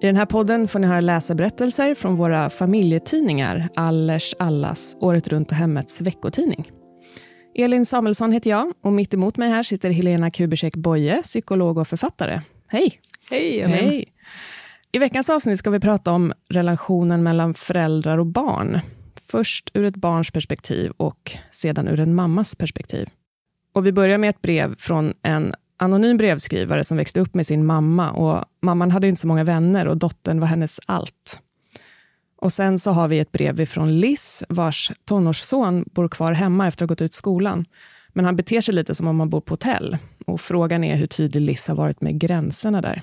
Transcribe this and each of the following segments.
I den här podden får ni höra läsarberättelser från våra familjetidningar Allers, Allas, Året Runt och Hemmets veckotidning. Elin Samuelsson heter jag och mitt emot mig här sitter Helena Kubersek Boye, psykolog och författare. Hej! Hej, Elin. Hej! I veckans avsnitt ska vi prata om relationen mellan föräldrar och barn. Först ur ett barns perspektiv och sedan ur en mammas perspektiv. Och vi börjar med ett brev från en anonym brevskrivare som växte upp med sin mamma. Och Mamman hade inte så många vänner och dottern var hennes allt. Och Sen så har vi ett brev från Liz, vars tonårsson bor kvar hemma efter att ha gått ut skolan. Men han beter sig lite som om han bor på hotell. Och Frågan är hur tydlig Liz har varit med gränserna där.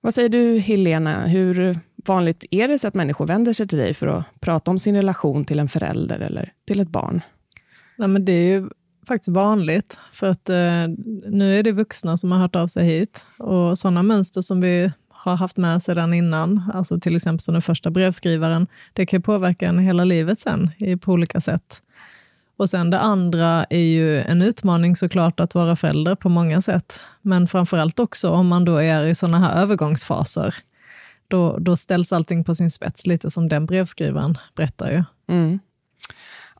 Vad säger du, Helena? Hur vanligt är det så att människor vänder sig till dig för att prata om sin relation till en förälder eller till ett barn? Nej, men det är ju faktiskt vanligt, för att eh, nu är det vuxna som har hört av sig hit. Och sådana mönster som vi har haft med sedan innan, alltså till exempel som den första brevskrivaren, det kan påverka en hela livet sen på olika sätt. Och sen det andra är ju en utmaning såklart att vara förälder på många sätt, men framförallt också om man då är i sådana här övergångsfaser. Då, då ställs allting på sin spets, lite som den brevskrivaren berättar ju. Mm.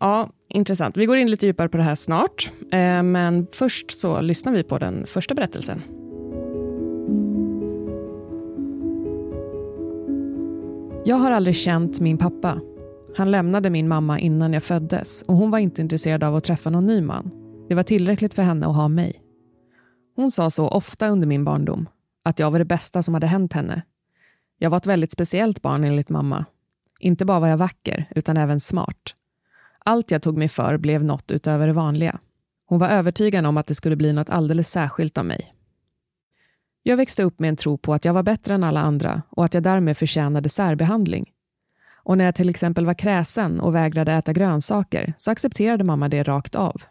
Ja, intressant. Vi går in lite djupare på det här snart. Eh, men först så lyssnar vi på den första berättelsen. Jag har aldrig känt min pappa. Han lämnade min mamma innan jag föddes och hon var inte intresserad av att träffa någon ny man. Det var tillräckligt för henne att ha mig. Hon sa så ofta under min barndom, att jag var det bästa som hade hänt henne. Jag var ett väldigt speciellt barn enligt mamma. Inte bara var jag vacker, utan även smart. Allt jag tog mig för blev något utöver det vanliga. Hon var övertygad om att det skulle bli något alldeles särskilt av mig. Jag växte upp med en tro på att jag var bättre än alla andra och att jag därmed förtjänade särbehandling. Och när jag till exempel var kräsen och vägrade äta grönsaker så accepterade mamma det rakt av.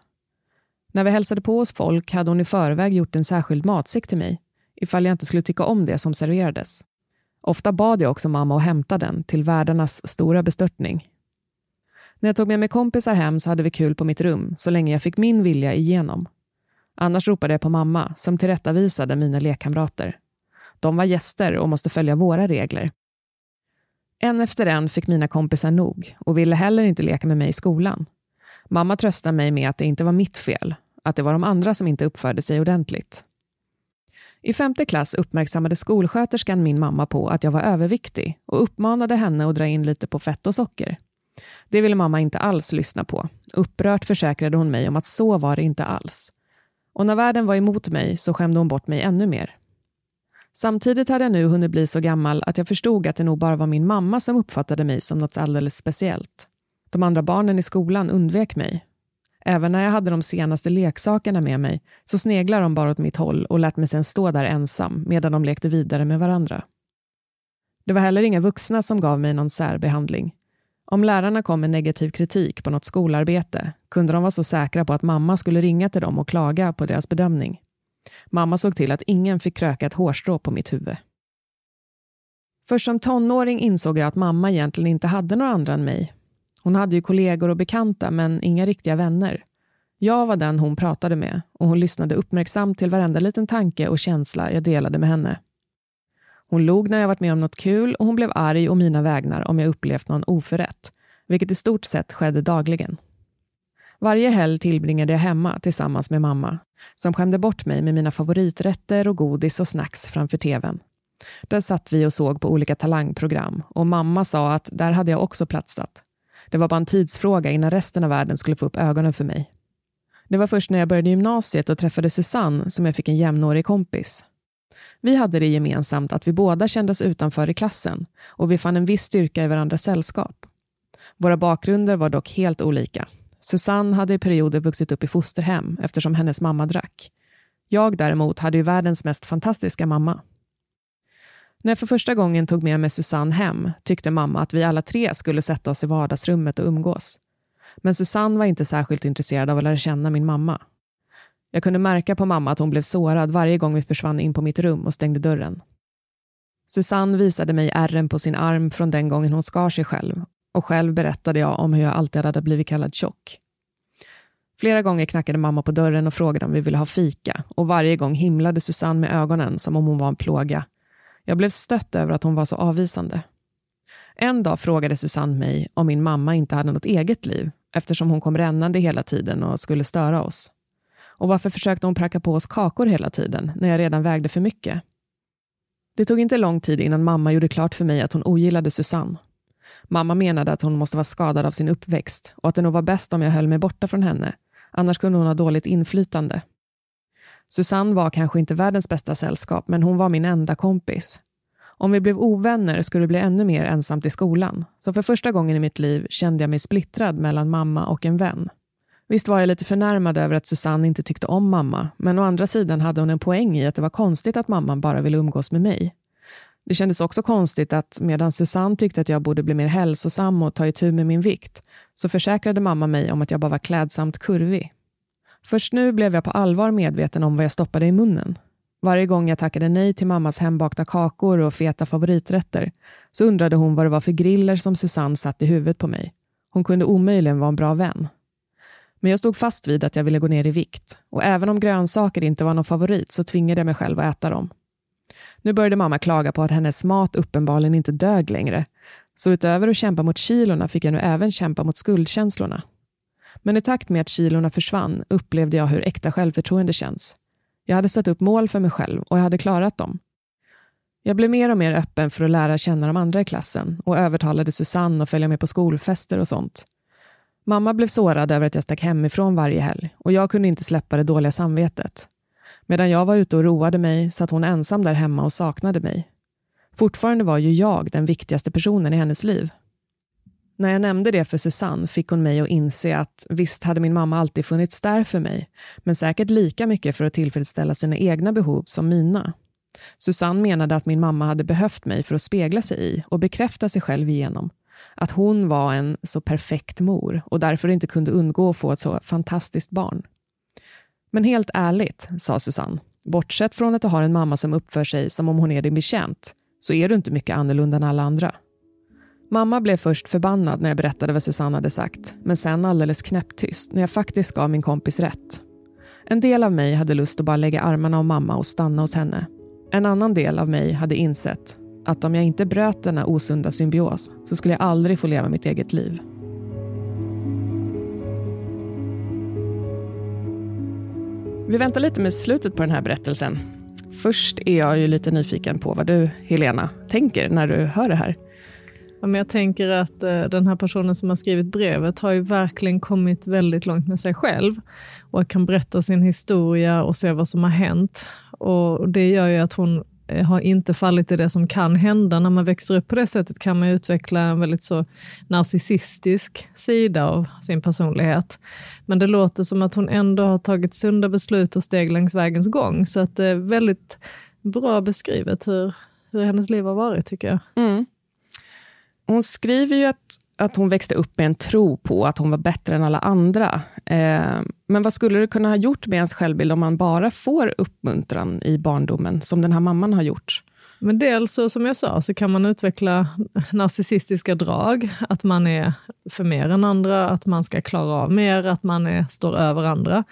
När vi hälsade på hos folk hade hon i förväg gjort en särskild matsäck till mig ifall jag inte skulle tycka om det som serverades. Ofta bad jag också mamma att hämta den till värdarnas stora bestörtning. När jag tog med mig kompisar hem så hade vi kul på mitt rum så länge jag fick min vilja igenom. Annars ropade jag på mamma som tillrättavisade mina lekkamrater. De var gäster och måste följa våra regler. En efter en fick mina kompisar nog och ville heller inte leka med mig i skolan. Mamma tröstade mig med att det inte var mitt fel, att det var de andra som inte uppförde sig ordentligt. I femte klass uppmärksammade skolsköterskan min mamma på att jag var överviktig och uppmanade henne att dra in lite på fett och socker. Det ville mamma inte alls lyssna på. Upprört försäkrade hon mig om att så var det inte alls. Och när världen var emot mig så skämde hon bort mig ännu mer. Samtidigt hade jag nu hunnit bli så gammal att jag förstod att det nog bara var min mamma som uppfattade mig som något alldeles speciellt. De andra barnen i skolan undvek mig. Även när jag hade de senaste leksakerna med mig så sneglade de bara åt mitt håll och lät mig sen stå där ensam medan de lekte vidare med varandra. Det var heller inga vuxna som gav mig någon särbehandling. Om lärarna kom med negativ kritik på något skolarbete kunde de vara så säkra på att mamma skulle ringa till dem och klaga på deras bedömning. Mamma såg till att ingen fick kröka ett hårstrå på mitt huvud. Först som tonåring insåg jag att mamma egentligen inte hade några andra än mig. Hon hade ju kollegor och bekanta, men inga riktiga vänner. Jag var den hon pratade med och hon lyssnade uppmärksamt till varenda liten tanke och känsla jag delade med henne. Hon log när jag varit med om något kul och hon blev arg å mina vägnar om jag upplevt någon oförrätt, vilket i stort sett skedde dagligen. Varje helg tillbringade jag hemma tillsammans med mamma, som skämde bort mig med mina favoriträtter och godis och snacks framför tvn. Där satt vi och såg på olika talangprogram och mamma sa att där hade jag också platsat. Det var bara en tidsfråga innan resten av världen skulle få upp ögonen för mig. Det var först när jag började gymnasiet och träffade Susanne som jag fick en jämnårig kompis. Vi hade det gemensamt att vi båda kändes utanför i klassen och vi fann en viss styrka i varandras sällskap. Våra bakgrunder var dock helt olika. Susanne hade i perioder vuxit upp i fosterhem eftersom hennes mamma drack. Jag däremot hade ju världens mest fantastiska mamma. När jag för första gången tog med mig Susanne hem tyckte mamma att vi alla tre skulle sätta oss i vardagsrummet och umgås. Men Susanne var inte särskilt intresserad av att lära känna min mamma. Jag kunde märka på mamma att hon blev sårad varje gång vi försvann in på mitt rum och stängde dörren. Susanne visade mig ärren på sin arm från den gången hon skar sig själv och själv berättade jag om hur jag alltid hade blivit kallad tjock. Flera gånger knackade mamma på dörren och frågade om vi ville ha fika och varje gång himlade Susanne med ögonen som om hon var en plåga. Jag blev stött över att hon var så avvisande. En dag frågade Susanne mig om min mamma inte hade något eget liv eftersom hon kom rännande hela tiden och skulle störa oss. Och varför försökte hon pracka på oss kakor hela tiden när jag redan vägde för mycket? Det tog inte lång tid innan mamma gjorde klart för mig att hon ogillade Susanne. Mamma menade att hon måste vara skadad av sin uppväxt och att det nog var bäst om jag höll mig borta från henne, annars kunde hon ha dåligt inflytande. Susanne var kanske inte världens bästa sällskap, men hon var min enda kompis. Om vi blev ovänner skulle det bli ännu mer ensamt i skolan, så för första gången i mitt liv kände jag mig splittrad mellan mamma och en vän. Visst var jag lite förnärmad över att Susanne inte tyckte om mamma, men å andra sidan hade hon en poäng i att det var konstigt att mamman bara ville umgås med mig. Det kändes också konstigt att medan Susanne tyckte att jag borde bli mer hälsosam och ta itu med min vikt, så försäkrade mamma mig om att jag bara var klädsamt kurvig. Först nu blev jag på allvar medveten om vad jag stoppade i munnen. Varje gång jag tackade nej till mammas hembakta kakor och feta favoriträtter så undrade hon vad det var för griller som Susanne satt i huvudet på mig. Hon kunde omöjligen vara en bra vän. Men jag stod fast vid att jag ville gå ner i vikt och även om grönsaker inte var någon favorit så tvingade jag mig själv att äta dem. Nu började mamma klaga på att hennes mat uppenbarligen inte dög längre. Så utöver att kämpa mot kilorna fick jag nu även kämpa mot skuldkänslorna. Men i takt med att kilorna försvann upplevde jag hur äkta självförtroende känns. Jag hade satt upp mål för mig själv och jag hade klarat dem. Jag blev mer och mer öppen för att lära känna de andra i klassen och övertalade Susanne att följa med på skolfester och sånt. Mamma blev sårad över att jag stack hemifrån varje helg och jag kunde inte släppa det dåliga samvetet. Medan jag var ute och roade mig satt hon ensam där hemma och saknade mig. Fortfarande var ju jag den viktigaste personen i hennes liv. När jag nämnde det för Susanne fick hon mig att inse att visst hade min mamma alltid funnits där för mig, men säkert lika mycket för att tillfredsställa sina egna behov som mina. Susanne menade att min mamma hade behövt mig för att spegla sig i och bekräfta sig själv igenom. Att hon var en så perfekt mor och därför inte kunde undgå att få ett så fantastiskt barn. Men helt ärligt, sa Susanne, bortsett från att du har en mamma som uppför sig som om hon är din betjänt, så är du inte mycket annorlunda än alla andra. Mamma blev först förbannad när jag berättade vad Susanne hade sagt, men sen alldeles knäpptyst när jag faktiskt gav min kompis rätt. En del av mig hade lust att bara lägga armarna om mamma och stanna hos henne. En annan del av mig hade insett att om jag inte bröt denna osunda symbios så skulle jag aldrig få leva mitt eget liv. Vi väntar lite med slutet på den här berättelsen. Först är jag ju lite nyfiken på vad du, Helena, tänker när du hör det här. Ja, men jag tänker att eh, den här personen som har skrivit brevet har ju verkligen kommit väldigt långt med sig själv och kan berätta sin historia och se vad som har hänt. Och Det gör ju att hon Eh, har inte fallit i det som kan hända. När man växer upp på det sättet kan man utveckla en väldigt så narcissistisk sida av sin personlighet. Men det låter som att hon ändå har tagit sunda beslut och steg längs vägens gång. Så att det är väldigt bra beskrivet hur, hur hennes liv har varit, tycker jag. Mm. Hon skriver ju att att hon växte upp med en tro på att hon var bättre än alla andra. Eh, men vad skulle det kunna ha gjort med ens självbild om man bara får uppmuntran i barndomen, som den här mamman har gjort? Men dels, som jag sa, så kan man utveckla narcissistiska drag. Att man är för mer än andra, att man ska klara av mer, att man är, står över andra.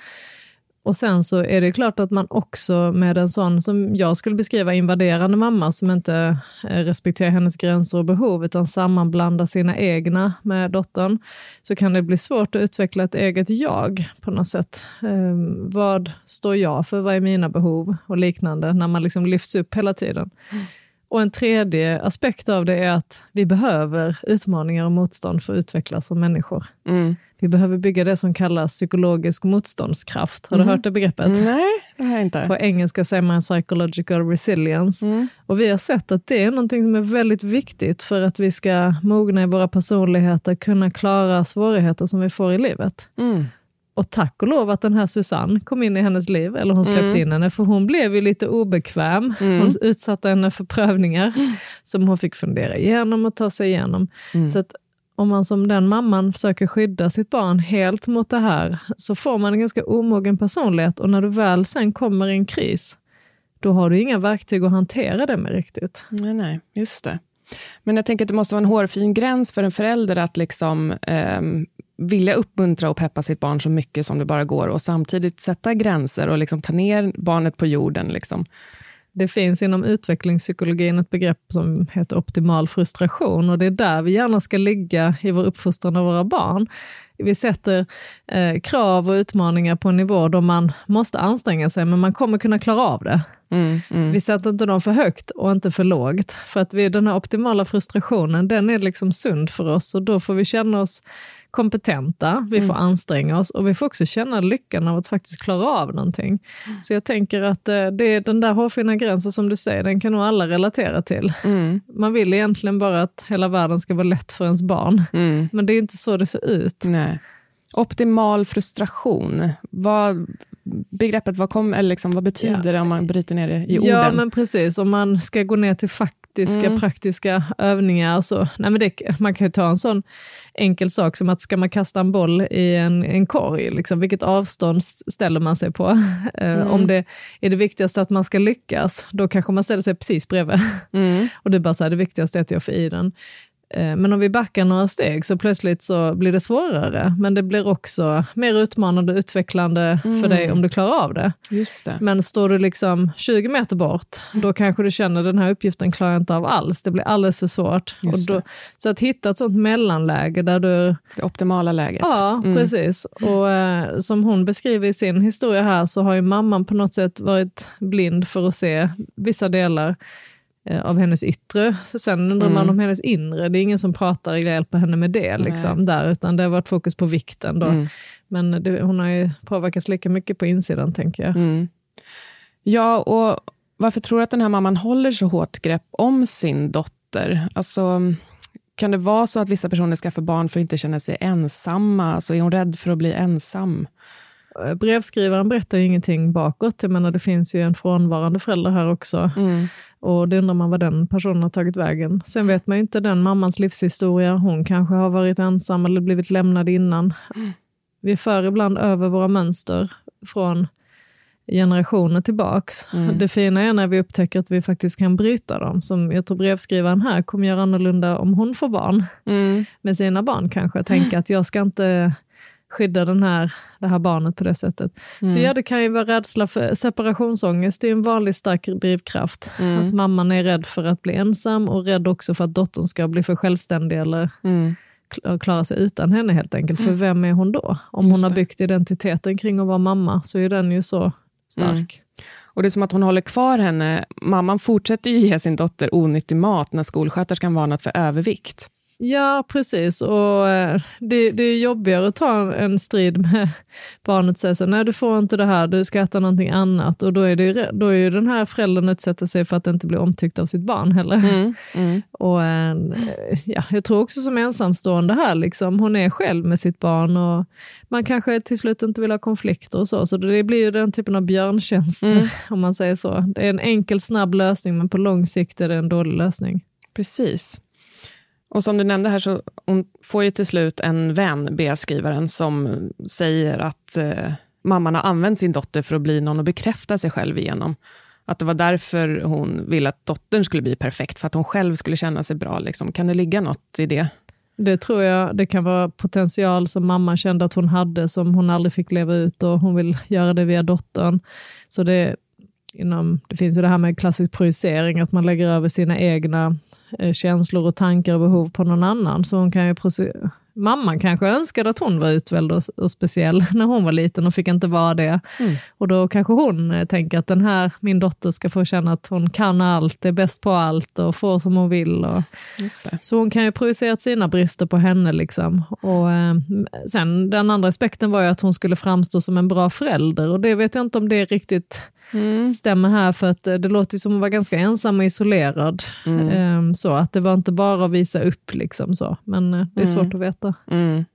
Och sen så är det klart att man också med en sån, som jag skulle beskriva, invaderande mamma som inte eh, respekterar hennes gränser och behov, utan sammanblandar sina egna med dottern, så kan det bli svårt att utveckla ett eget jag på något sätt. Ehm, vad står jag för? Vad är mina behov? Och liknande, när man liksom lyfts upp hela tiden. Mm. Och en tredje aspekt av det är att vi behöver utmaningar och motstånd för att utvecklas som människor. Mm. Vi behöver bygga det som kallas psykologisk motståndskraft. Har mm. du hört det begreppet? Nej, det har jag inte. På engelska säger man psychological resilience. Mm. Och vi har sett att det är något som är väldigt viktigt för att vi ska mogna i våra personligheter, kunna klara svårigheter som vi får i livet. Och tack och lov att den här Susanne kom in i hennes liv, eller hon släppte mm. in henne, för hon blev ju lite obekväm. Mm. Hon utsatte henne för prövningar mm. som hon fick fundera igenom och ta sig igenom. Mm. Så att om man som den mamman försöker skydda sitt barn helt mot det här, så får man en ganska omogen personlighet och när du väl sen kommer i en kris, då har du inga verktyg att hantera det med riktigt. Nej, nej, just det. Men jag tänker att det måste vara en hårfin gräns för en förälder att liksom, eh, vilja uppmuntra och peppa sitt barn så mycket som det bara går och samtidigt sätta gränser och liksom ta ner barnet på jorden. Liksom. Det finns inom utvecklingspsykologin ett begrepp som heter optimal frustration och det är där vi gärna ska ligga i vår uppfostran av våra barn. Vi sätter eh, krav och utmaningar på en nivå då man måste anstränga sig, men man kommer kunna klara av det. Mm, mm. Vi sätter inte dem för högt och inte för lågt, för att vi, den här optimala frustrationen, den är liksom sund för oss och då får vi känna oss kompetenta, vi får mm. anstränga oss och vi får också känna lyckan av att faktiskt klara av någonting. Mm. Så jag tänker att eh, det är den där hårfina gränsen som du säger, den kan nog alla relatera till. Mm. Man vill egentligen bara att hela världen ska vara lätt för ens barn, mm. men det är inte så det ser ut. Nej. Optimal frustration, vad, begreppet, vad, kom, eller liksom, vad betyder ja. det om man bryter ner det i orden? Ja, men precis. Om man ska gå ner till faktiska, mm. praktiska övningar, så, nej men det, man kan ju ta en sån enkel sak som att ska man kasta en boll i en, en korg, liksom, vilket avstånd ställer man sig på? Eh, mm. Om det är det viktigaste att man ska lyckas, då kanske man ställer sig precis bredvid. Mm. och är bara så här, det viktigaste är att jag får i den. Eh, men om vi backar några steg så plötsligt så blir det svårare. Men det blir också mer utmanande och utvecklande mm. för dig om du klarar av det. Just det. Men står du liksom 20 meter bort, då kanske du känner den här uppgiften klarar jag inte av alls. Det blir alldeles för svårt. Då, så att hitta ett sånt mellanläge där du... Det optimala läget. Ja, mm. precis. Och eh, som hon beskriver i sin historia här så har ju mamman på något sätt varit blind för att se vissa delar av hennes yttre. Sen undrar mm. man om hennes inre. Det är ingen som pratar eller hjälper henne med det, liksom, där, utan det har varit fokus på vikten. Då. Mm. Men det, hon har ju påverkats lika mycket på insidan, tänker jag. Mm. Ja, och varför tror du att den här mamman håller så hårt grepp om sin dotter? Alltså, kan det vara så att vissa personer skaffar barn för att inte känna sig ensamma? Alltså, är hon rädd för att bli ensam? Eh, brevskrivaren berättar ju ingenting bakåt. Jag menar, det finns ju en frånvarande förälder här också. Mm. Och det undrar man vad den personen har tagit vägen. Sen vet man ju inte den mammans livshistoria. Hon kanske har varit ensam eller blivit lämnad innan. Vi för ibland över våra mönster från generationer tillbaks. Mm. Det fina är när vi upptäcker att vi faktiskt kan bryta dem. Som jag tror brevskrivaren här kommer göra annorlunda om hon får barn. Mm. Med sina barn kanske. Tänka att jag ska inte skydda den här, det här barnet på det sättet. Mm. Så ja, det kan ju vara rädsla för separationsångest, det är en vanlig stark drivkraft. Mm. Att mamman är rädd för att bli ensam och rädd också för att dottern ska bli för självständig eller mm. klara sig utan henne helt enkelt. För mm. vem är hon då? Om Just hon har byggt identiteten kring att vara mamma så är den ju så stark. Mm. Och Det är som att hon håller kvar henne. Mamman fortsätter ju ge sin dotter onyttig mat när skolsköterskan varnat för övervikt. Ja, precis. Och eh, det, det är jobbigare att ta en strid med barnet och säga så, nej du får inte det här, du ska äta någonting annat. Och då är, det, då är ju den här föräldern utsätter sig för att inte bli omtyckt av sitt barn heller. Mm, mm. Och, eh, ja, jag tror också som ensamstående här, liksom, hon är själv med sitt barn och man kanske till slut inte vill ha konflikter och så. Så det blir ju den typen av björntjänster, mm. om man säger så. Det är en enkel, snabb lösning, men på lång sikt är det en dålig lösning. Precis. Och som du nämnde här, så hon får ju till slut en vän, brevskrivaren, som säger att eh, mamman har använt sin dotter för att bli någon att bekräfta sig själv igenom. Att det var därför hon ville att dottern skulle bli perfekt, för att hon själv skulle känna sig bra. Liksom. Kan det ligga något i det? Det tror jag det kan vara potential som mamman kände att hon hade som hon aldrig fick leva ut och hon vill göra det via dottern. Så det, inom, det finns ju det här med klassisk projicering, att man lägger över sina egna eh, känslor och tankar och behov på någon annan. Så hon kan ju Mamman kanske önskade att hon var utväljd och, och, speciell när hon var liten och fick inte vara det. Mm. Och då kanske hon eh, tänker att den här, min dotter ska få känna att hon kan allt, är bäst på allt och får som hon vill. Och, Så hon kan ju projicera sina brister på henne. Liksom. Och, eh, sen den andra aspekten var ju att hon skulle framstå som en bra förälder och det vet jag inte om det är riktigt mm. stämmer här för att eh, det låter som att hon var ganska ensam och isolerad. Mm. Um, så att det var inte bara att visa upp, liksom så. men uh, det är mm. svårt att veta. Mm.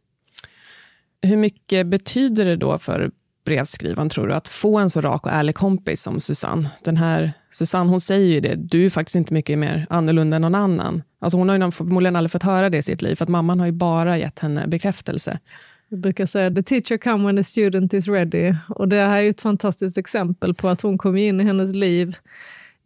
Hur mycket betyder det då för brevskrivaren, tror du, att få en så rak och ärlig kompis som Susanne? Den här Susanne, hon säger ju det, du är faktiskt inte mycket mer annorlunda än någon annan. Alltså hon har ju förmodligen aldrig fått höra det i sitt liv, för att mamman har ju bara gett henne bekräftelse. Jag brukar säga the teacher come when the student is ready. Och det här är ett fantastiskt exempel på att hon kom in i hennes liv.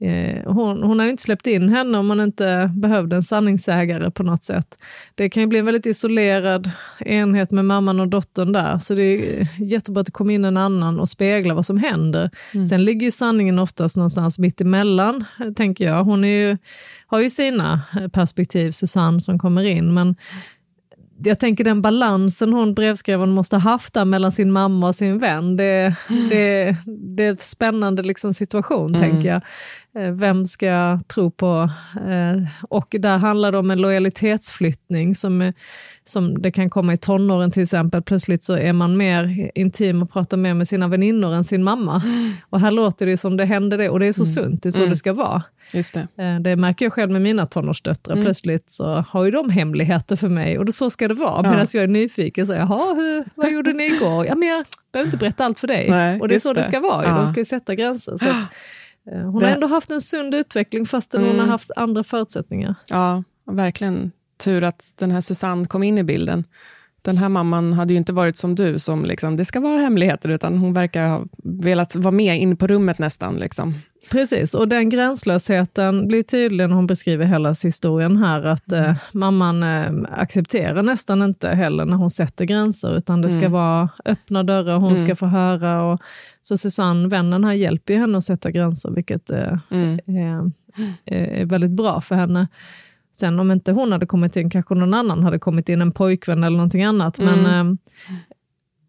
Eh, hon, hon har inte släppt in henne om man inte behövde en sanningssägare på något sätt. Det kan ju bli en väldigt isolerad enhet med mamman och dottern där, så det är jättebra att det kommer in en annan och speglar vad som händer. Mm. Sen ligger ju sanningen oftast någonstans mitt emellan, tänker jag. Hon ju, har ju sina perspektiv, Susanne, som kommer in, men jag tänker den balansen hon brevskrivaren måste haft där mellan sin mamma och sin vän. Det, mm. det, det är en spännande liksom situation, mm. tänker jag. Eh, vem ska jag tro på? Eh, och där handlar det om en lojalitetsflyttning som, som det kan komma i tonåren till exempel. Plötsligt så är man mer intim och pratar mer med sina väninnor än sin mamma. Mm. Och här låter det som det händer det, och det är så mm. sunt, det är så mm. det ska vara. Just det. Eh, det märker jag själv med mina tonårsdöttrar. Mm. Plötsligt så har ju de hemligheter för mig och då så ska det vara. Ja. Medan jag är nyfiken, så, jaha, hur, vad gjorde ni igår? Ja, men jag behöver inte berätta allt för dig. Nej, och det är så det. det ska vara, ja. de ska ju sätta gränser. Så att, eh, hon det... har ändå haft en sund utveckling fastän mm. hon har haft andra förutsättninningar. Ja, verkligen. Tur att den här Susanne kom in i bilden den här mamman hade ju inte varit som du, som liksom, det ska vara hemligheter, utan hon verkar ha velat vara med in på rummet nästan. Liksom. Precis, och den gränslösheten blir tydlig när hon beskriver hela historien här, att eh, mamman eh, accepterar nästan inte heller när hon sätter gränser, utan det ska mm. vara öppna dörrar, hon mm. ska få höra. Och, så Susanne, vännen här, hjälper henne att sätta gränser, vilket eh, mm. är, är väldigt bra för henne. Sen om inte hon hade kommit in, kanske någon annan hade kommit in, en pojkvän eller någonting annat. Men mm. eh,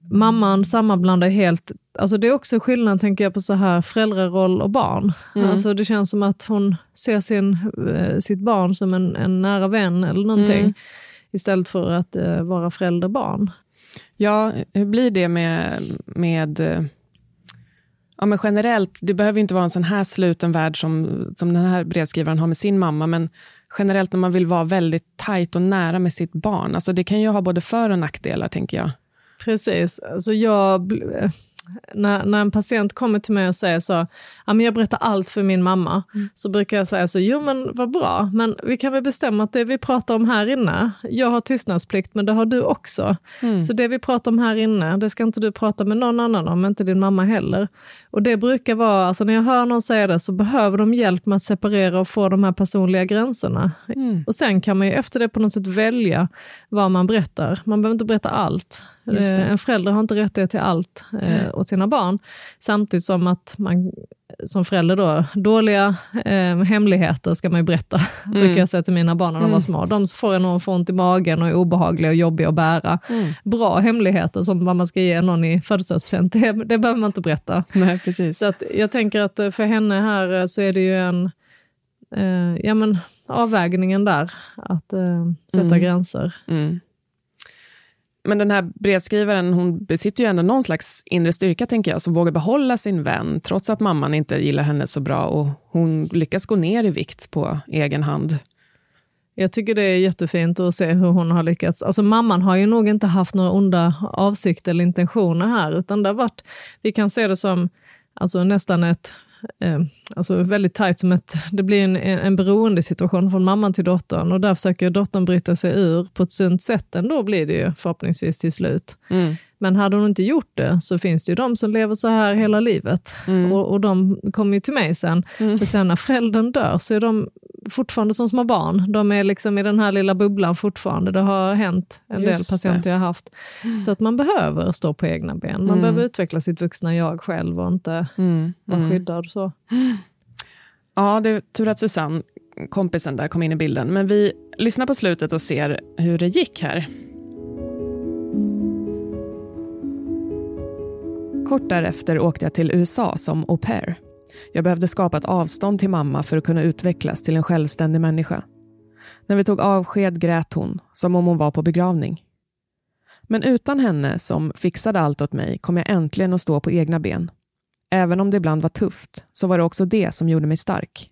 mamman sammanblandar helt, alltså det är också skillnad tänker jag på så här föräldraroll och barn. Mm. Alltså det känns som att hon ser sin, eh, sitt barn som en, en nära vän eller någonting. Mm. Istället för att eh, vara förälder barn. Ja, hur blir det med, med ja, men generellt, det behöver inte vara en sån här sluten värld som, som den här brevskrivaren har med sin mamma, men generellt när man vill vara väldigt tajt och nära med sitt barn. Alltså det kan ju ha både för och nackdelar, tänker jag. Precis. Alltså jag, när, när en patient kommer till mig och säger så, ja, men jag berättar allt för min mamma, mm. så brukar jag säga så, jo men vad bra, men vi kan väl bestämma att det vi pratar om här inne, jag har tystnadsplikt men det har du också. Mm. Så det vi pratar om här inne, det ska inte du prata med någon annan om, inte din mamma heller. Och det brukar vara, alltså när jag hör någon säga det så behöver de hjälp med att separera och få de här personliga gränserna. Mm. Och sen kan man ju efter det på något sätt välja vad man berättar. Man behöver inte berätta allt. En förälder har inte rättighet till allt eh, åt sina barn. Samtidigt som att man som förälder då, dåliga eh, hemligheter ska man ju berätta, mm. brukar jag säga till mina barn när de mm. var små. De får få ont i magen och är obehagliga och jobbiga att bära. Mm. Bra hemligheter som vad man ska ge någon i födelsedagspresent, det, det behöver man inte berätta. Nej, precis. Så att jag tänker att eh, för henne här eh, så är det ju en eh, ja, men, avvägningen där, att eh, sätta mm. gränser. Men den här brevskrivaren hon besitter ju ändå någon slags inre styrka, tänker jag, som vågar behålla sin vän, trots att mamman inte gillar henne så bra och hon lyckas gå ner i vikt på egen hand. Jag tycker det är jättefint att se hur hon har lyckats. Alltså mamman har ju nog inte haft några onda avsikter eller intentioner här, utan det har varit, vi kan se det som alltså nästan ett eh, alltså väldigt tajt, som ett, det blir en, en beroendesituation från mamman till dottern och där försöker dottern bryta sig ur på ett sunt sätt ändå blir det ju förhoppningsvis till slut. Mm. Men hade hon inte gjort det så finns det ju de som lever så här hela livet mm. och, och, de kommer ju till mig sen. Mm. För sen när föräldern dör så är de fortfarande som små barn. De är liksom i den här lilla bubblan fortfarande. Det har hänt en Just del patienter det. jag har haft. Så att man behöver stå på egna ben. Man Mm. behöver utveckla sitt vuxna jag själv och inte Mm. vara Mm. skyddad. Så. Ja, det är tur att Susanne, kompisen där, kom in i bilden. Men vi lyssnar på slutet och ser hur det gick här. Kort därefter åkte jag till USA som au pair. Jag behövde skapa ett avstånd till mamma för att kunna utvecklas till en självständig människa. När vi tog avsked grät hon, som om hon var på begravning. Men utan henne som fixade allt åt mig kom jag äntligen att stå på egna ben. Även om det ibland var tufft så var det också det som gjorde mig stark.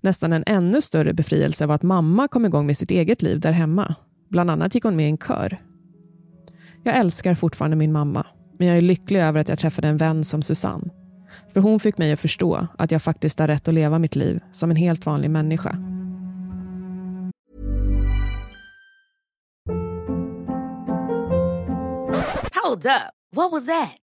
Nästan en ännu större befrielse var att mamma kom igång med sitt eget liv där hemma. Bland annat gick hon med i en kör. Jag älskar fortfarande min mamma, men jag är lycklig över att jag träffade en vän som Susanne. För hon fick mig att förstå att jag faktiskt har rätt att leva mitt liv som en helt vanlig människa. Hold up. What was that?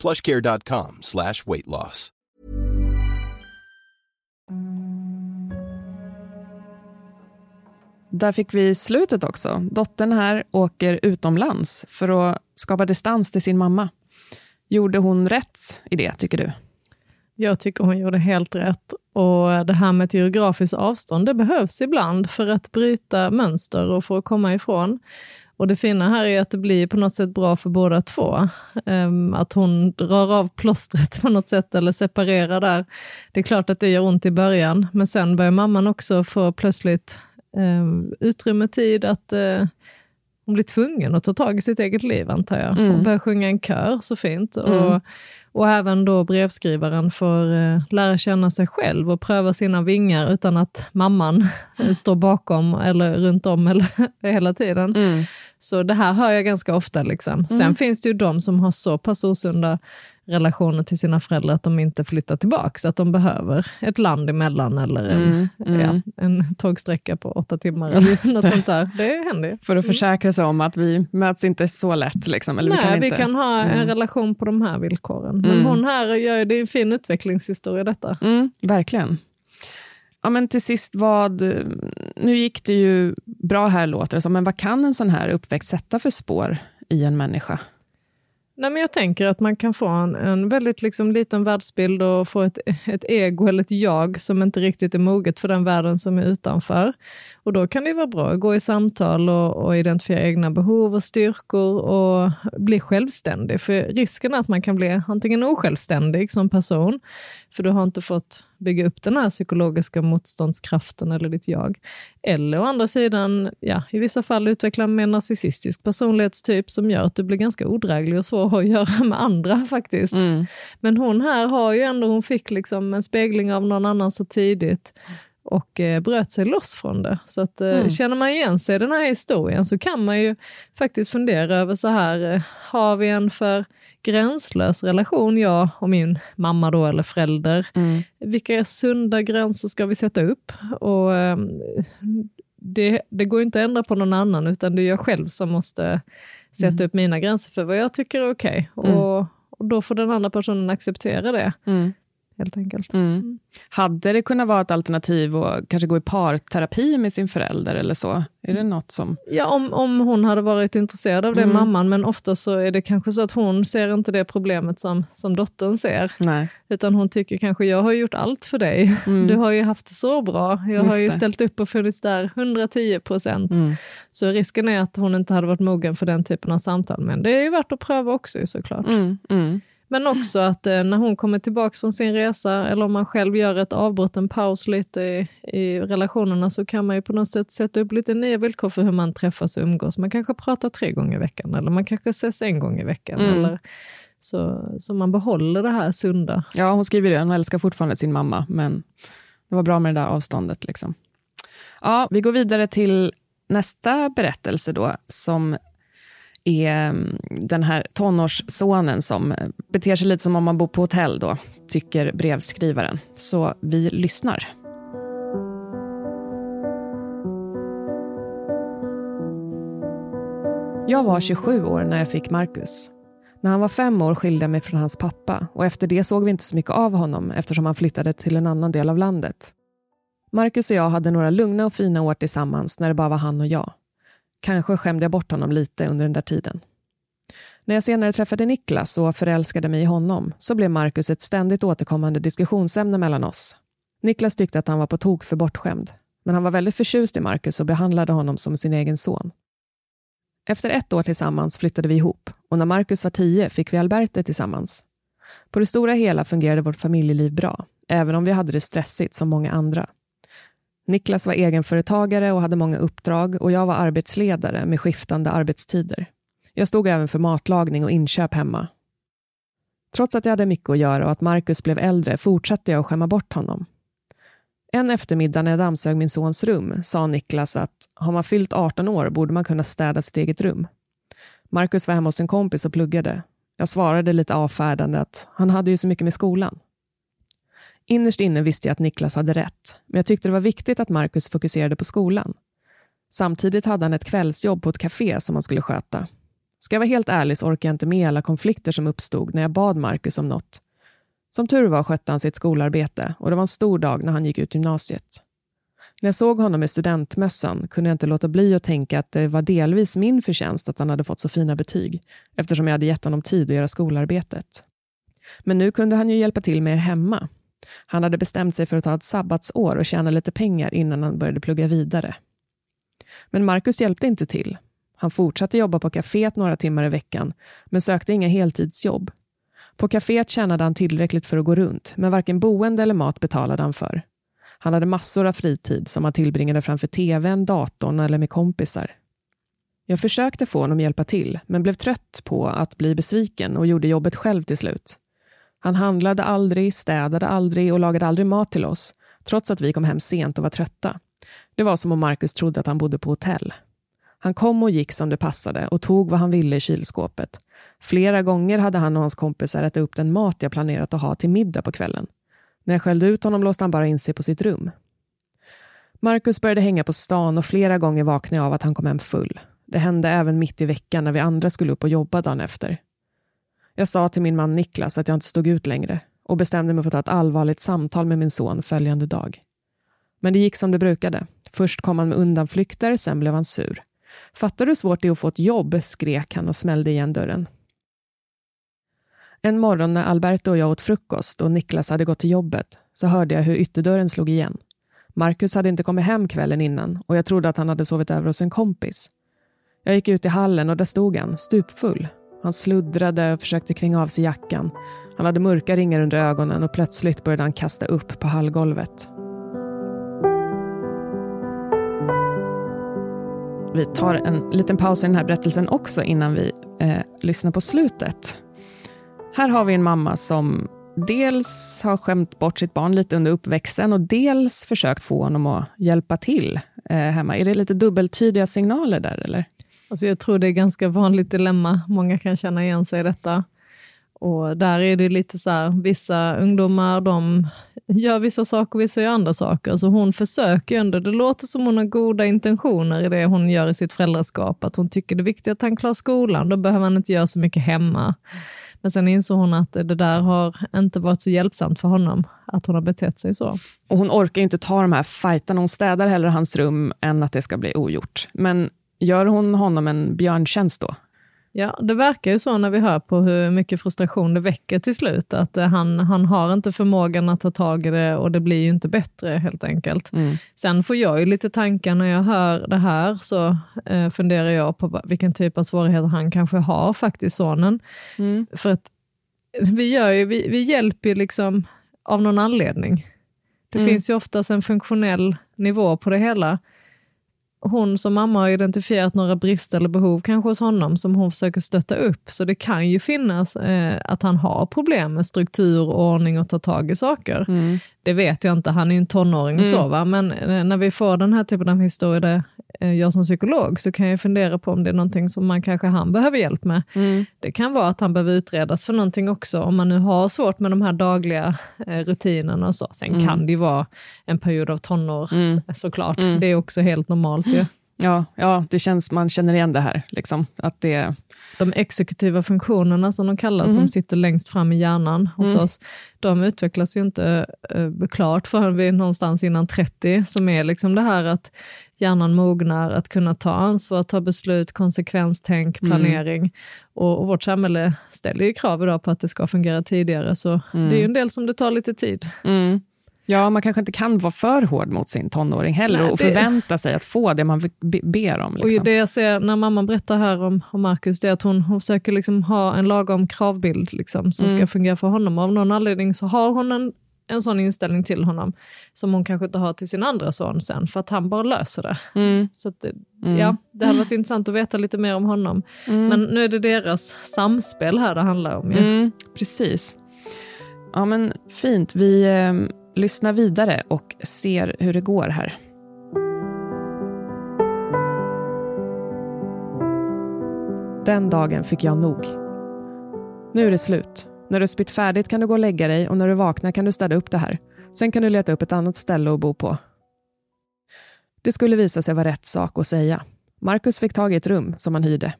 plushcare.com slash weight loss. Där fick vi slutet också. Dottern här åker utomlands för att skapa distans till sin mamma. Gjorde hon rätt i det, tycker du? Jag tycker hon gjorde helt rätt. Och Det här med ett geografiskt avstånd det behövs ibland för att bryta mönster och för att komma ifrån. Och Det fina här är att det blir på något sätt bra för båda två. Ehm, att hon drar av plåstret på något sätt eller separerar där. Det är klart att det gör ont i början, men sen börjar mamman också få plötsligt um, utrymme, tid att eh, hon blir tvungen att ta tag i sitt eget liv, antar jag. Hon börjar sjunga en kör, så fint. Och, och även då brevskrivaren får eh, lära känna sig själv och pröva sina vingar utan att mamman eh, står bakom eller runt om eller hela tiden. Så det här hör jag ganska ofta. Liksom. Sen finns det ju de som har så pass osunda relationer till sina föräldrar att de inte flyttar tillbaka, att de behöver ett land emellan eller en, Ja, en tågsträcka på åtta timmar eller något sånt där. Det händer. För att försäkra sig om att vi möts inte så lätt. Liksom, eller Nej, vi kan, vi inte. kan ha en relation på de här villkoren. Men hon här gör det är en fin utvecklingshistoria detta. Mm, verkligen. Ja, men till sist, vad, nu gick det ju bra här låter det som, men vad kan en sån här uppväxt sätta för spår i en människa? Nej, men jag tänker att man kan få en, en väldigt liksom, liten världsbild och få ett, ett ego eller ett jag som inte riktigt är moget för den världen som är utanför. Och då kan det vara bra att gå i samtal och, och identifiera egna behov och styrkor och bli självständig. För risken är att man kan bli antingen osjälvständig som person, för du har inte fått bygga upp den här psykologiska motståndskraften eller ditt jag. Eller å andra sidan, ja, i vissa fall utveckla en mer narcissistisk personlighetstyp som gör att du blir ganska odräglig och svår att göra med andra faktiskt. Men hon här har ju ändå, hon fick liksom en spegling av någon annan så tidigt och eh, bröt sig loss från det. Så att, eh, känner man igen sig i den här historien så kan man ju faktiskt fundera över så här, eh, har vi en för gränslös relation, jag och min mamma då, eller förälder? Vilka sunda gränser ska vi sätta upp? Och eh, det, det går inte att ändra på någon annan, utan det är jag själv som måste sätta upp mina gränser för vad jag tycker är okej. Och, och då får den andra personen acceptera det. Helt enkelt. Mm. Hade det kunnat vara ett alternativ att kanske gå i parterapi med sin förälder eller så? Är det något som... Ja, om, om hon hade varit intresserad av det, Mm. mamman, men ofta så är det kanske så att hon ser inte det problemet som, som dottern ser. Nej. Utan hon tycker kanske, jag har gjort allt för dig. Du har ju haft det så bra. Jag Mm. Just har ju det. ställt upp och funnits där 110 procent. Mm. Så risken är att hon inte hade varit mogen för den typen av samtal. Men det är ju värt att pröva också såklart. Men också att eh, när hon kommer tillbaka från sin resa, eller om man själv gör ett avbrott, en paus lite i, i relationerna, så kan man ju på något sätt sätta upp lite nya villkor för hur man träffas och umgås. Man kanske pratar tre gånger i veckan, eller man kanske ses en gång i veckan. Mm. Eller, så, så man behåller det här sunda. Ja, hon skriver det. Hon älskar fortfarande sin mamma, men det var bra med det där avståndet. Liksom. Ja, vi går vidare till nästa berättelse då, som är mm, den här tonårssonen som eh, beter sig lite som om man bor på hotell då, tycker brevskrivaren. Så vi lyssnar. Jag var 27 år när jag fick Marcus. När han var fem år skilde jag mig från hans pappa och efter det såg vi inte så mycket av honom eftersom han flyttade till en annan del av landet. Marcus och jag hade några lugna och fina år tillsammans när det bara var han och jag. Kanske skämde jag bort honom lite under den där tiden. När jag senare träffade Niklas och förälskade mig i honom så blev Marcus ett ständigt återkommande diskussionsämne mellan oss. Niklas tyckte att han var på tok för bortskämd, men han var väldigt förtjust i Marcus och behandlade honom som sin egen son. Efter ett år tillsammans flyttade vi ihop och när Marcus var tio fick vi Alberte tillsammans. På det stora hela fungerade vårt familjeliv bra, även om vi hade det stressigt som många andra. Niklas var egenföretagare och hade många uppdrag och jag var arbetsledare med skiftande arbetstider. Jag stod även för matlagning och inköp hemma. Trots att jag hade mycket att göra och att Marcus blev äldre fortsatte jag att skämma bort honom. En eftermiddag när jag dammsög min sons rum sa Niklas att har man fyllt 18 år borde man kunna städa sitt eget rum. Marcus var hemma hos en kompis och pluggade. Jag svarade lite avfärdande att han hade ju så mycket med skolan. Innerst inne visste jag att Niklas hade rätt, men jag tyckte det var viktigt att Marcus fokuserade på skolan. Samtidigt hade han ett kvällsjobb på ett café som han skulle sköta. Ska jag vara helt ärlig så orkade jag inte med alla konflikter som uppstod när jag bad Marcus om något. Som tur var skötte han sitt skolarbete och det var en stor dag när han gick ut gymnasiet. När jag såg honom med studentmössan kunde jag inte låta bli att tänka att det var delvis min förtjänst att han hade fått så fina betyg eftersom jag hade gett honom tid att göra skolarbetet. Men nu kunde han ju hjälpa till mer hemma. Han hade bestämt sig för att ta ett sabbatsår och tjäna lite pengar innan han började plugga vidare. Men Marcus hjälpte inte till. Han fortsatte jobba på kaféet några timmar i veckan men sökte inga heltidsjobb. På kaféet tjänade han tillräckligt för att gå runt men varken boende eller mat betalade han för. Han hade massor av fritid som han tillbringade framför tvn, datorn eller med kompisar. Jag försökte få honom hjälpa till men blev trött på att bli besviken och gjorde jobbet själv till slut. Han handlade aldrig, städade aldrig och lagade aldrig mat till oss trots att vi kom hem sent och var trötta. Det var som om Marcus trodde att han bodde på hotell. Han kom och gick som det passade och tog vad han ville i kylskåpet. Flera gånger hade han och hans kompisar ätit upp den mat jag planerat att ha till middag på kvällen. När jag skällde ut honom låste han bara in sig på sitt rum. Marcus började hänga på stan och flera gånger vaknade jag av att han kom hem full. Det hände även mitt i veckan när vi andra skulle upp och jobba dagen efter. Jag sa till min man Niklas att jag inte stod ut längre och bestämde mig för att ta ett allvarligt samtal med min son följande dag. Men det gick som det brukade. Först kom han med undanflykter, sen blev han sur. Fattar du hur svårt det är att få ett jobb? skrek han och smällde igen dörren. En morgon när Alberto och jag åt frukost och Niklas hade gått till jobbet så hörde jag hur ytterdörren slog igen. Marcus hade inte kommit hem kvällen innan och jag trodde att han hade sovit över hos en kompis. Jag gick ut i hallen och där stod han, stupfull. Han sluddrade och försökte kringa av sig jackan. Han hade mörka ringar under ögonen och plötsligt började han kasta upp på hallgolvet. Vi tar en liten paus i den här berättelsen också innan vi eh, lyssnar på slutet. Här har vi en mamma som dels har skämt bort sitt barn lite under uppväxten och dels försökt få honom att hjälpa till eh, hemma. Är det lite dubbeltydiga signaler där eller? Alltså jag tror det är ganska vanligt dilemma. Många kan känna igen sig i detta. Och där är det lite så här, vissa ungdomar de gör vissa saker, och vissa gör andra saker. Så hon försöker ju ändå, det låter som hon har goda intentioner i det hon gör i sitt föräldraskap. Att hon tycker det är viktigt att han klarar skolan, då behöver han inte göra så mycket hemma. Men sen insåg hon att det där har inte varit så hjälpsamt för honom, att hon har betett sig så. Och hon orkar ju inte ta de här fighterna. Hon städar hellre hans rum än att det ska bli ogjort. Men gör hon honom en björntjänst då? Ja, det verkar ju så när vi hör på hur mycket frustration det väcker till slut, att eh, han, han har inte förmågan att ta tag i det och det blir ju inte bättre helt enkelt. Mm. Sen får jag ju lite tankar när jag hör det här, så eh, funderar jag på vilken typ av svårigheter han kanske har, faktiskt sonen. Mm. För att vi, gör ju, vi, vi hjälper ju liksom av någon anledning. Det Mm. finns ju oftast en funktionell nivå på det hela hon som mamma har identifierat några brister eller behov kanske hos honom som hon försöker stötta upp. Så det kan ju finnas eh, att han har problem med struktur, ordning och ta tag i saker. Mm. Det vet jag inte, han är ju en tonåring och så, va? men eh, när vi får den här typen av där, eh, jag som psykolog, så kan jag fundera på om det är någonting som man kanske han behöver hjälp med. Mm. Det kan vara att han behöver utredas för någonting också, om man nu har svårt med de här dagliga eh, rutinerna och så. Sen kan det ju vara en period av tonår, Mm. såklart. Det är också helt normalt ju. Ja, ja, det känns, man känner igen det här. Liksom, att det, De exekutiva funktionerna som de kallas, som sitter längst fram i hjärnan hos oss, de utvecklas ju inte eh, klart förrän vi är någonstans innan 30, som är liksom det här att hjärnan mognar, att kunna ta ansvar, ta beslut, konsekvenstänk, planering. Och, och vårt samhälle ställer ju krav idag på att det ska fungera tidigare, så det är ju en del som det tar lite tid. Mm. Ja, man kanske inte kan vara för hård mot sin tonåring heller Nej, och det- förvänta sig att få det man be- ber om. Och Liksom. det jag ser när mamma berättar här om, om Marcus, det är att hon, hon försöker liksom ha en lagom kravbild liksom, som ska fungera för honom. Och av någon anledning så har hon en, en sån inställning till honom som hon kanske inte har till sin andra son sen, för att han bara löser det. Mm. Så att, det- ja, det hade varit intressant att veta lite mer om honom. Men nu är det deras samspel här det handlar om. ju. Mm, precis. Ja, men fint. Vi eh, lyssnar vidare och ser hur det går här. Den dagen fick jag nog. Nu är det slut. När du spytt färdigt kan du gå och lägga dig och när du vaknar kan du städa upp det här. Sen kan du leta upp ett annat ställe att bo på. Det skulle visa sig vara rätt sak att säga. Marcus fick tag i ett rum som han hyrde.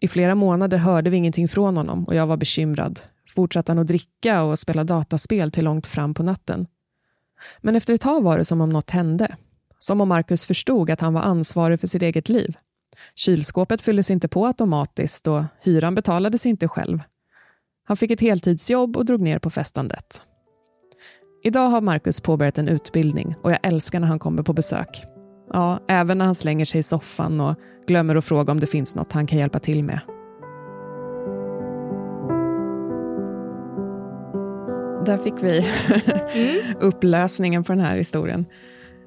I flera månader hörde vi ingenting från honom och jag var bekymrad. Fortsatte han att dricka och spela dataspel till långt fram på natten. Men efter ett tag var det som om något hände. Som om Marcus förstod att han var ansvarig för sitt eget liv. Kylskåpet fylldes inte på automatiskt och hyran betalades inte själv. Han fick ett heltidsjobb och drog ner på festandet. Idag har Marcus påbörjat en utbildning och jag älskar när han kommer på besök. Ja, även när han slänger sig i soffan och glömmer att fråga om det finns något han kan hjälpa till med. Där fick vi upplösningen på den här historien.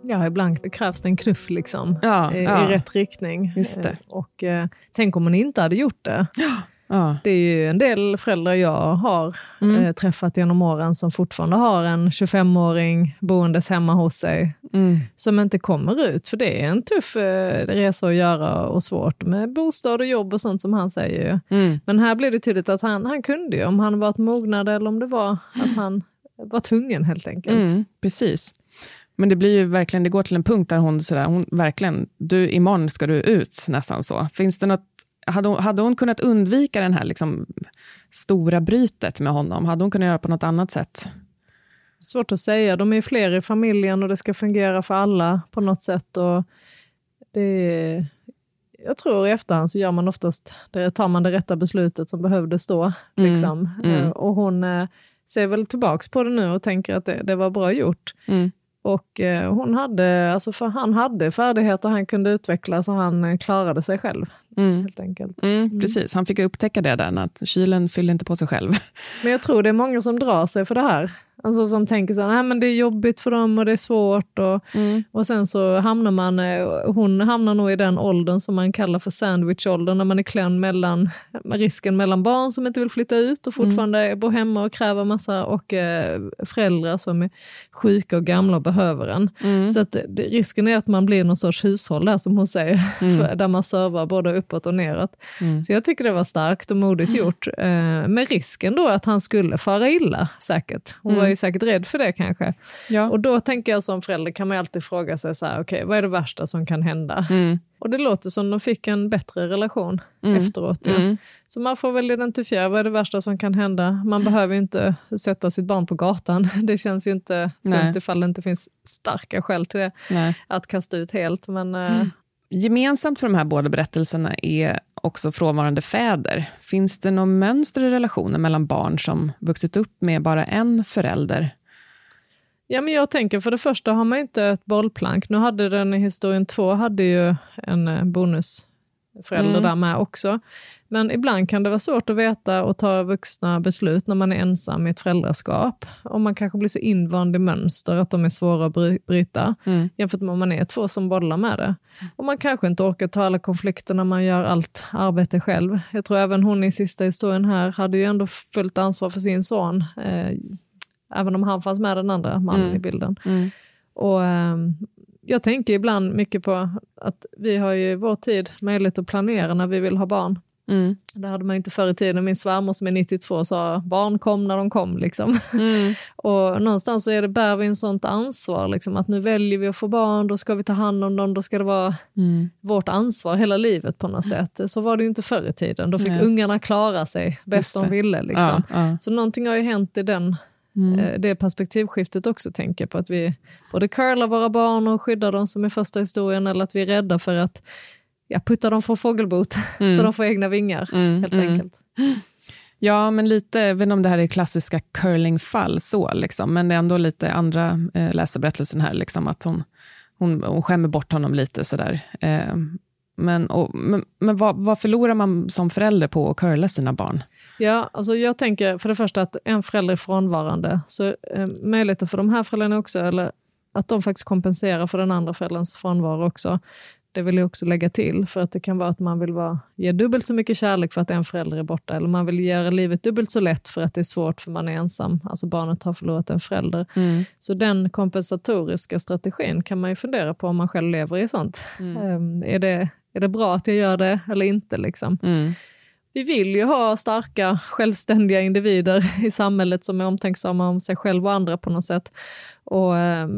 Ja, ibland krävs det en knuff liksom, Ja, i, ja. i rätt riktning. Eh, Och, eh, tänk om hon inte hade gjort det. Ja. Det är ju en del föräldrar jag har Mm. eh, träffat genom åren som fortfarande har en 25-åring boendes hemma hos sig Mm. som inte kommer ut, för det är en tuff eh, resa att göra och svårt med bostad och jobb och sånt som han säger. Mm. Men här blir det tydligt att han, han kunde ju, om han varit mognad eller om det var att han var tvungen helt enkelt. Mm, precis. Men det blir ju verkligen, det går till en punkt där hon, sådär, hon verkligen, du imorgon ska du ut nästan så. Finns det något, hade hon, hade hon kunnat undvika den här liksom, stora brytet med honom? Hade hon kunnat göra på något annat sätt? Svårt att säga, de är fler i familjen och det ska fungera för alla på något sätt. Och det, jag tror i efterhand så gör man oftast, det tar man det rätta beslutet som behövdes då. Mm, Liksom. mm. Eh, Och hon eh, ser väl tillbaks på det nu och tänker att det, det var bra gjort. Mm. Och eh, hon hade, alltså för han hade färdigheter han kunde utveckla så han eh, klarade sig själv Mm. helt enkelt. Mm, Precis, han fick upptäcka det där, att kylen fyllde inte på sig själv. Men jag tror det är många som drar sig för det här. Alltså som tänker så här, nej men det är jobbigt för dem och det är svårt. Och, och sen så hamnar man, eh, hon hamnar nog i den åldern som man kallar för sandwichåldern, när man är klämd mellan, risken mellan barn som inte vill flytta ut och fortfarande bor hemma och kräver massa, och eh, föräldrar som är sjuka och gamla och behöver en. Så att det, risken är att man blir någon sorts hushåll där som hon säger, för, där man servar både uppåt och neråt. Så jag tycker det var starkt och modigt gjort, eh, med risken då att han skulle fara illa säkert. Hon var är ju säkert rädd för det kanske. Ja. Och då tänker jag som förälder kan man alltid fråga sig så här, okej, vad är det värsta som kan hända? Mm. Och det låter som de fick en bättre relation Mm. efteråt. Ja. Mm. Så man får väl identifiera vad är det värsta som kan hända. Man behöver ju inte sätta sitt barn på gatan. Det känns ju inte Nej. sunt ifall det inte finns starka skäl till det. Nej. Att kasta ut helt. Men eh, Gemensamt för de här båda berättelserna är också frånvarande fäder. Finns det något mönster i relationen mellan barn som vuxit upp med bara en förälder? Ja, men jag tänker för det första har man inte ett bollplank. Nu hade den i historien två hade ju en eh, bonus bonusförälder Mm. där med också. Men ibland kan det vara svårt att veta och ta vuxna beslut när man är ensam i ett föräldraskap. Och man kanske blir så invand i mönster att de är svåra att bry- bryta. Mm. Jämfört med om man är två som bollar med det. Och man kanske inte orkar ta alla konflikter när man gör allt arbete själv. Jag tror även hon i sista historien här hade ju ändå fullt ansvar för sin son. Eh, även om han fanns med den andra mannen Mm. i bilden. Mm. Och ehm, jag tänker ibland mycket på att vi har ju i vår tid möjlighet att planera när vi vill ha barn. Mm. Det hade man inte förr i tiden. Min svärmor som är 92 sa barn kom när de kom. Liksom. Mm. Och någonstans så är det, bär vi en sånt ansvar. Liksom, att nu väljer vi att få barn, då ska vi ta hand om dem, då ska det vara Mm. vårt ansvar hela livet på något sätt. Så var det inte förr i tiden. Då fick Nej. ungarna klara sig bäst de ville. Liksom. Ja, ja. Så någonting har ju hänt i den, Mm. eh, det perspektivskiftet också, tänker på. Att vi både curlar våra barn och skyddar dem som är första historien, eller att vi är rädda för att ja, putta dem från fågelbot Mm. så de får egna vingar, Mm, helt mm. enkelt. Ja, men lite, inte om det här är klassiska curlingfall, så, liksom, men det är ändå lite andra eh, läsarberättelsen här, liksom, att hon, hon, hon skämmer bort honom lite sådär. Eh, men och, men, men vad, vad förlorar man som förälder på att curla sina barn? Ja, alltså jag tänker för det första att en förälder är frånvarande, så eh, möjligheten för de här föräldrarna också, eller att de faktiskt kompenserar för den andra förälderns frånvaro också, det vill jag också lägga till, för att det kan vara att man vill vara, ge dubbelt så mycket kärlek för att en förälder är borta, eller man vill göra livet dubbelt så lätt för att det är svårt för man är ensam, alltså barnet har förlorat en förälder. Så den kompensatoriska strategin kan man ju fundera på om man själv lever i sånt. Eh, är, det, är det bra att jag gör det eller inte? Liksom? Mm. Vi vill ju ha starka, självständiga individer i samhället som är omtänksamma om sig själv och andra på något sätt. Och, eh,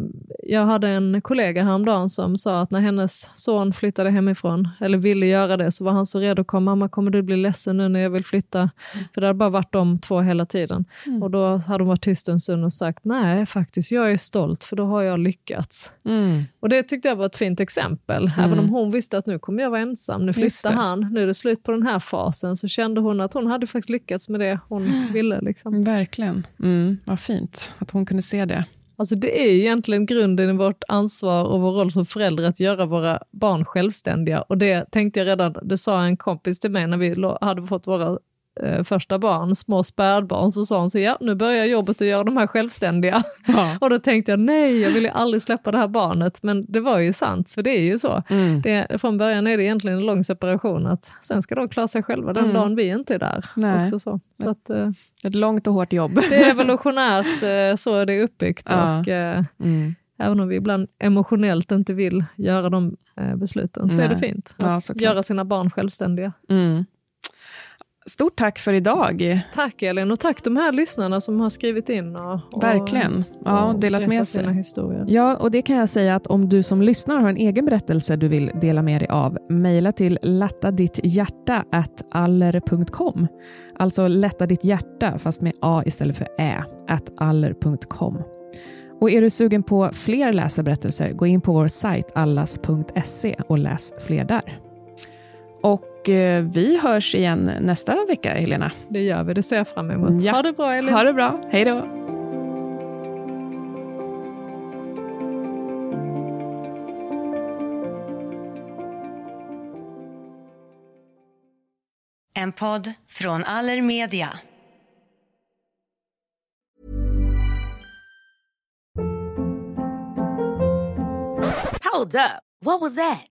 jag hade en kollega häromdagen som sa att när hennes son flyttade hemifrån, eller ville göra det, så var han så redo att komma. Mamma, kommer du bli ledsen nu när jag vill flytta? För det hade bara varit de två hela tiden. Och då hade hon varit tyst en stund och sagt, nej faktiskt, jag är stolt för då har jag lyckats. Mm. Och det tyckte jag var ett fint exempel. Även om hon visste att nu kommer jag vara ensam, nu flyttar han, nu är det slut på den här fasen, så kände hon att hon hade faktiskt lyckats med det hon ville. Liksom. Verkligen. Mm. Vad fint att hon kunde se det. Alltså det är ju egentligen grunden i vårt ansvar och vår roll som föräldrar att göra våra barn självständiga. Och det tänkte jag redan, det sa en kompis till mig när vi hade fått våra första barn, små spädbarn, så sa hon så ja, nu börjar jobbet att göra de här självständiga. Ja. Och då tänkte jag, nej, jag vill ju aldrig släppa det här barnet. Men det var ju sant, för det är ju så. Mm. Det, från början är det egentligen en lång separation, att sen ska de klara sig själva den Mm. dagen vi inte är där. Nej. Också så. så att, eh, Ett långt och hårt jobb. det är evolutionärt, eh, så är det uppbyggt. Ja. Och, eh, Mm. även om vi ibland emotionellt inte vill göra de eh, besluten, så är det Nej. fint. Ja, Att såklart. göra sina barn självständiga. Stort tack för idag. Tack Elin, och tack de här lyssnarna som har skrivit in och, och Verkligen. Ja, och delat med sig. sina historier. Ja, och det kan jag säga att om du som lyssnar har en egen berättelse du vill dela med dig av, mejla till lättaditthjärta.aller.com. Alltså lätta ditt hjärta, fast med A istället för Ä, at aller.com. Och är du sugen på fler läsarberättelser, gå in på vår sajt allas.se och läs fler där. Och eh, vi hörs igen nästa vecka, Helena. Det gör vi, det ser jag fram emot. Ja. Ha det bra Elin. Ha det bra. Hej då. En podd från Allermedia. Hold up. What was that?